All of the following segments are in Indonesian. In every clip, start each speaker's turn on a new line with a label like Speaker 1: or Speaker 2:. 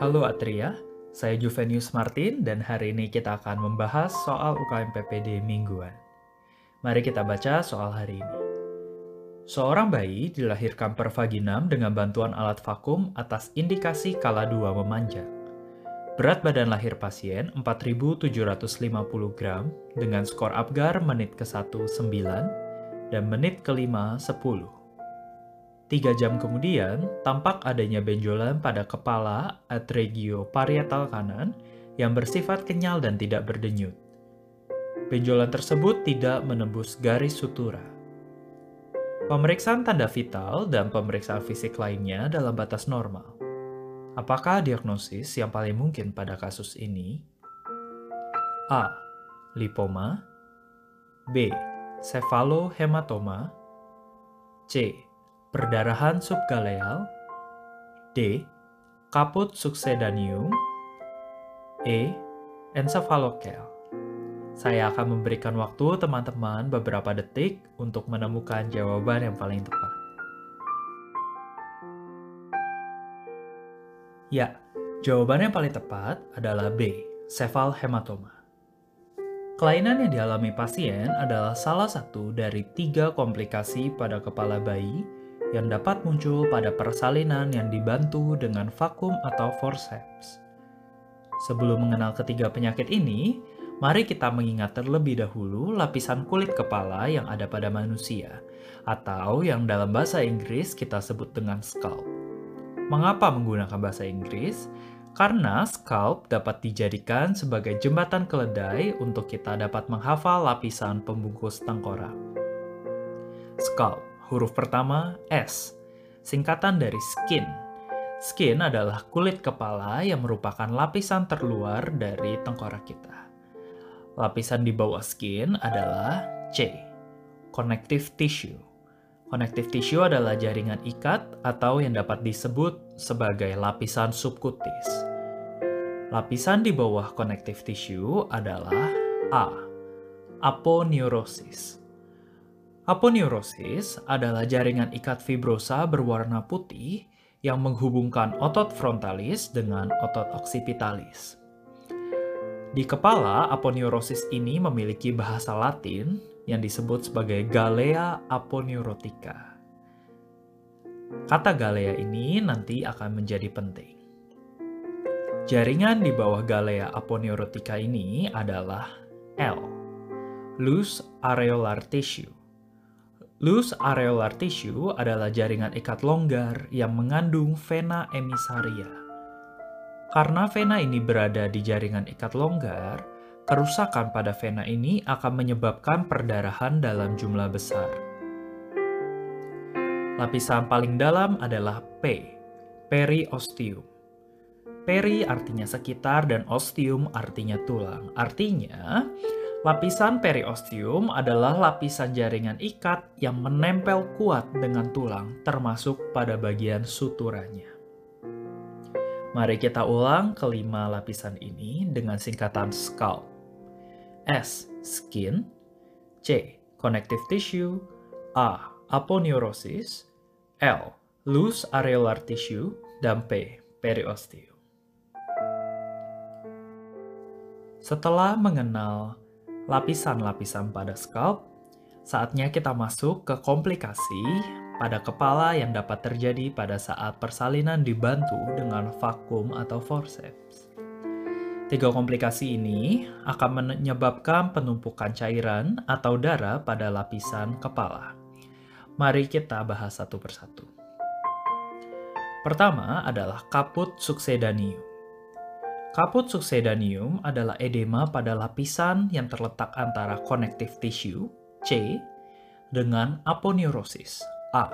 Speaker 1: Halo Atria, saya Juvenius Martin dan hari ini kita akan membahas soal UKM PPD mingguan. Mari kita baca soal hari ini. Seorang bayi dilahirkan per vaginam dengan bantuan alat vakum atas indikasi kala 2 memanjang. Berat badan lahir pasien 4.750 gram dengan skor Apgar menit ke-1 9 dan menit ke-5 10. Tiga jam kemudian, tampak adanya benjolan pada kepala atregio parietal kanan yang bersifat kenyal dan tidak berdenyut. Benjolan tersebut tidak menembus garis sutura. Pemeriksaan tanda vital dan pemeriksaan fisik lainnya dalam batas normal. Apakah diagnosis yang paling mungkin pada kasus ini? A. Lipoma B. Cefalohematoma C perdarahan subgaleal, D. Kaput succedaneum, E. Encephalokel. Saya akan memberikan waktu teman-teman beberapa detik untuk menemukan jawaban yang paling tepat. Ya, jawaban yang paling tepat adalah B. Cephal hematoma. Kelainan yang dialami pasien adalah salah satu dari tiga komplikasi pada kepala bayi yang dapat muncul pada persalinan yang dibantu dengan vakum atau forceps. Sebelum mengenal ketiga penyakit ini, mari kita mengingat terlebih dahulu lapisan kulit kepala yang ada pada manusia, atau yang dalam bahasa Inggris kita sebut dengan scalp. Mengapa menggunakan bahasa Inggris? Karena scalp dapat dijadikan sebagai jembatan keledai untuk kita dapat menghafal lapisan pembungkus tengkorak. Scalp Huruf pertama S, singkatan dari skin. Skin adalah kulit kepala yang merupakan lapisan terluar dari tengkorak kita. Lapisan di bawah skin adalah C, connective tissue. Connective tissue adalah jaringan ikat atau yang dapat disebut sebagai lapisan subkutis. Lapisan di bawah connective tissue adalah A, aponeurosis. Aponeurosis adalah jaringan ikat fibrosa berwarna putih yang menghubungkan otot frontalis dengan otot occipitalis. Di kepala, aponeurosis ini memiliki bahasa Latin yang disebut sebagai Galea aponeurotica. Kata Galea ini nanti akan menjadi penting. Jaringan di bawah Galea aponeurotica ini adalah L, loose areolar tissue Loose areolar tissue adalah jaringan ikat longgar yang mengandung vena emisaria. Karena vena ini berada di jaringan ikat longgar, kerusakan pada vena ini akan menyebabkan perdarahan dalam jumlah besar. Lapisan paling dalam adalah P, periosteum. Peri artinya sekitar dan osteum artinya tulang. Artinya, Lapisan periosteum adalah lapisan jaringan ikat yang menempel kuat dengan tulang, termasuk pada bagian suturanya. Mari kita ulang kelima lapisan ini dengan singkatan scalp. S. Skin C. Connective tissue A. Aponeurosis L. Loose areolar tissue dan P. Periosteum. Setelah mengenal lapisan-lapisan pada scalp, saatnya kita masuk ke komplikasi pada kepala yang dapat terjadi pada saat persalinan dibantu dengan vakum atau forceps. Tiga komplikasi ini akan menyebabkan penumpukan cairan atau darah pada lapisan kepala. Mari kita bahas satu persatu. Pertama adalah kaput succedaneum. Kaput succedaneum adalah edema pada lapisan yang terletak antara connective tissue, C, dengan aponeurosis, A.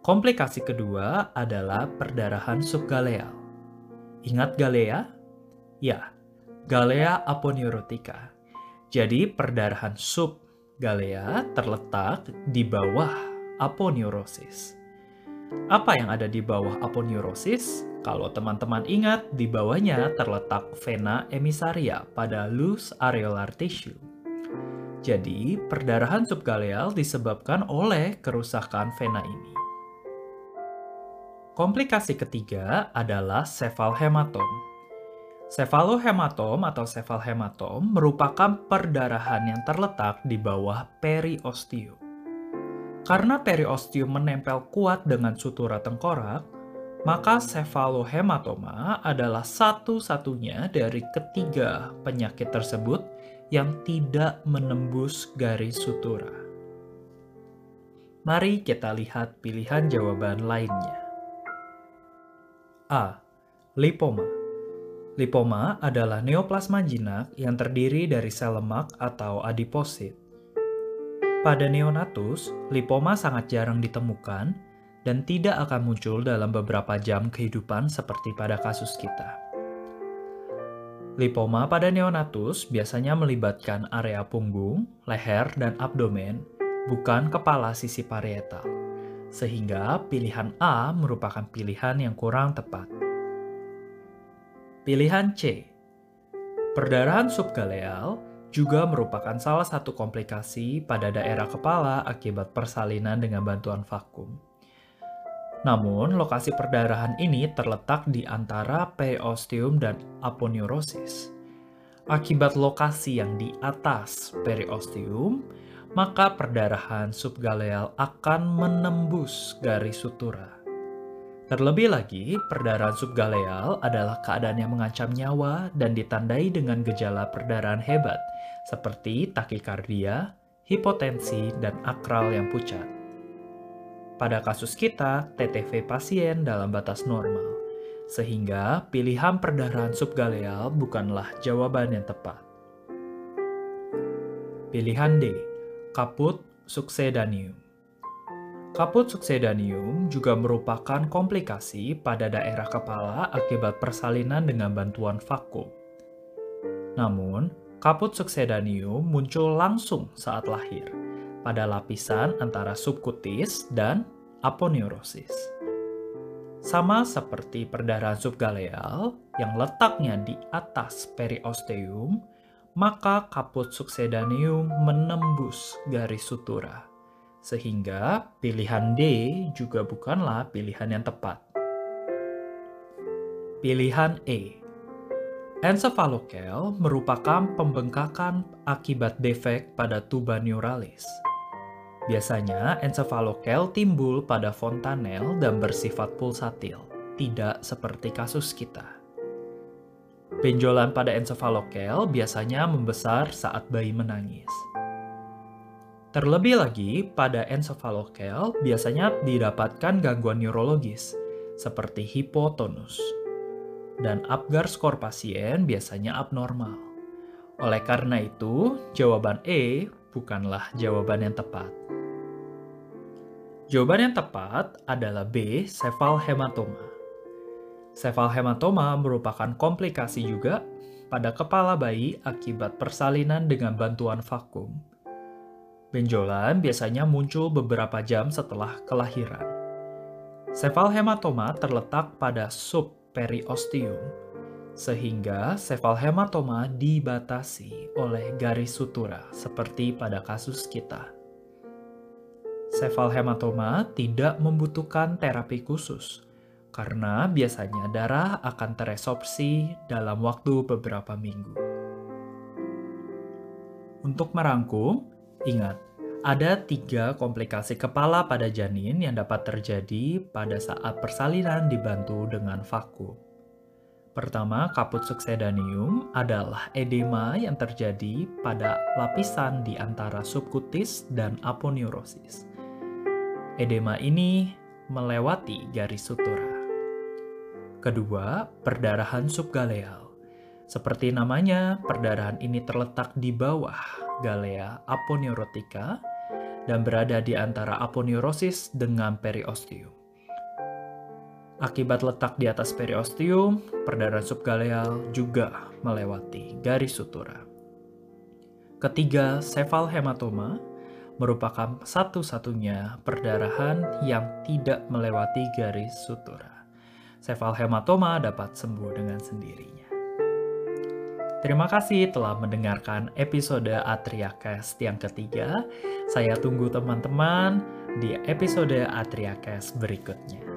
Speaker 1: Komplikasi kedua adalah perdarahan subgaleal. Ingat galea? Ya, galea aponeurotica. Jadi perdarahan subgalea terletak di bawah aponeurosis. Apa yang ada di bawah aponeurosis? Kalau teman-teman ingat, di bawahnya terletak vena emisaria pada loose areolar tissue. Jadi, perdarahan subgaleal disebabkan oleh kerusakan vena ini. Komplikasi ketiga adalah sefalhematom. Sefalohematom atau sefalhematom merupakan perdarahan yang terletak di bawah periosteum. Karena periosteum menempel kuat dengan sutura tengkorak, maka sefalohematoma adalah satu-satunya dari ketiga penyakit tersebut yang tidak menembus garis sutura. Mari kita lihat pilihan jawaban lainnya. A. Lipoma. Lipoma adalah neoplasma jinak yang terdiri dari sel lemak atau adiposit. Pada neonatus, lipoma sangat jarang ditemukan dan tidak akan muncul dalam beberapa jam kehidupan seperti pada kasus kita. Lipoma pada neonatus biasanya melibatkan area punggung, leher, dan abdomen, bukan kepala sisi parietal sehingga pilihan A merupakan pilihan yang kurang tepat. Pilihan C. Perdarahan subgaleal juga merupakan salah satu komplikasi pada daerah kepala akibat persalinan dengan bantuan vakum. Namun, lokasi perdarahan ini terletak di antara periosteum dan aponeurosis. Akibat lokasi yang di atas periosteum, maka perdarahan subgaleal akan menembus garis sutura. Terlebih lagi, perdarahan subgaleal adalah keadaan yang mengancam nyawa dan ditandai dengan gejala perdarahan hebat, seperti takikardia, hipotensi, dan akral yang pucat. Pada kasus kita, TTV pasien dalam batas normal, sehingga pilihan perdarahan subgaleal bukanlah jawaban yang tepat. Pilihan D Kaput succedaneum. Kaput succedaneum juga merupakan komplikasi pada daerah kepala akibat persalinan dengan bantuan vakum. Namun, kaput succedaneum muncul langsung saat lahir pada lapisan antara subkutis dan aponeurosis. Sama seperti perdarahan subgaleal yang letaknya di atas periosteum, maka kaput succedaneum menembus garis sutura. Sehingga pilihan D juga bukanlah pilihan yang tepat. Pilihan E. Encephalocal merupakan pembengkakan akibat defek pada tuba neuralis. Biasanya encephalocal timbul pada fontanel dan bersifat pulsatil, tidak seperti kasus kita. Benjolan pada encephalokel biasanya membesar saat bayi menangis. Terlebih lagi, pada encephalokel biasanya didapatkan gangguan neurologis, seperti hipotonus. Dan Apgar skor pasien biasanya abnormal. Oleh karena itu, jawaban E bukanlah jawaban yang tepat. Jawaban yang tepat adalah B, sefal hematoma. Sefalhematoma merupakan komplikasi juga pada kepala bayi akibat persalinan dengan bantuan vakum. Benjolan biasanya muncul beberapa jam setelah kelahiran. Sefalhematoma terletak pada subperiosteum, sehingga sefalhematoma dibatasi oleh garis sutura seperti pada kasus kita. Sefalhematoma tidak membutuhkan terapi khusus, karena biasanya darah akan teresorpsi dalam waktu beberapa minggu. Untuk merangkum, ingat, ada tiga komplikasi kepala pada janin yang dapat terjadi pada saat persalinan dibantu dengan vakum. Pertama, kaput succedaneum adalah edema yang terjadi pada lapisan di antara subkutis dan aponeurosis. Edema ini melewati garis sutura. Kedua, perdarahan subgaleal. Seperti namanya, perdarahan ini terletak di bawah galea aponeurotica dan berada di antara aponeurosis dengan periosteum. Akibat letak di atas periosteum, perdarahan subgaleal juga melewati garis sutura. Ketiga, sefal hematoma merupakan satu-satunya perdarahan yang tidak melewati garis sutura sefalhematoma dapat sembuh dengan sendirinya. Terima kasih telah mendengarkan episode Atriakes yang ketiga. Saya tunggu teman-teman di episode Atriakes berikutnya.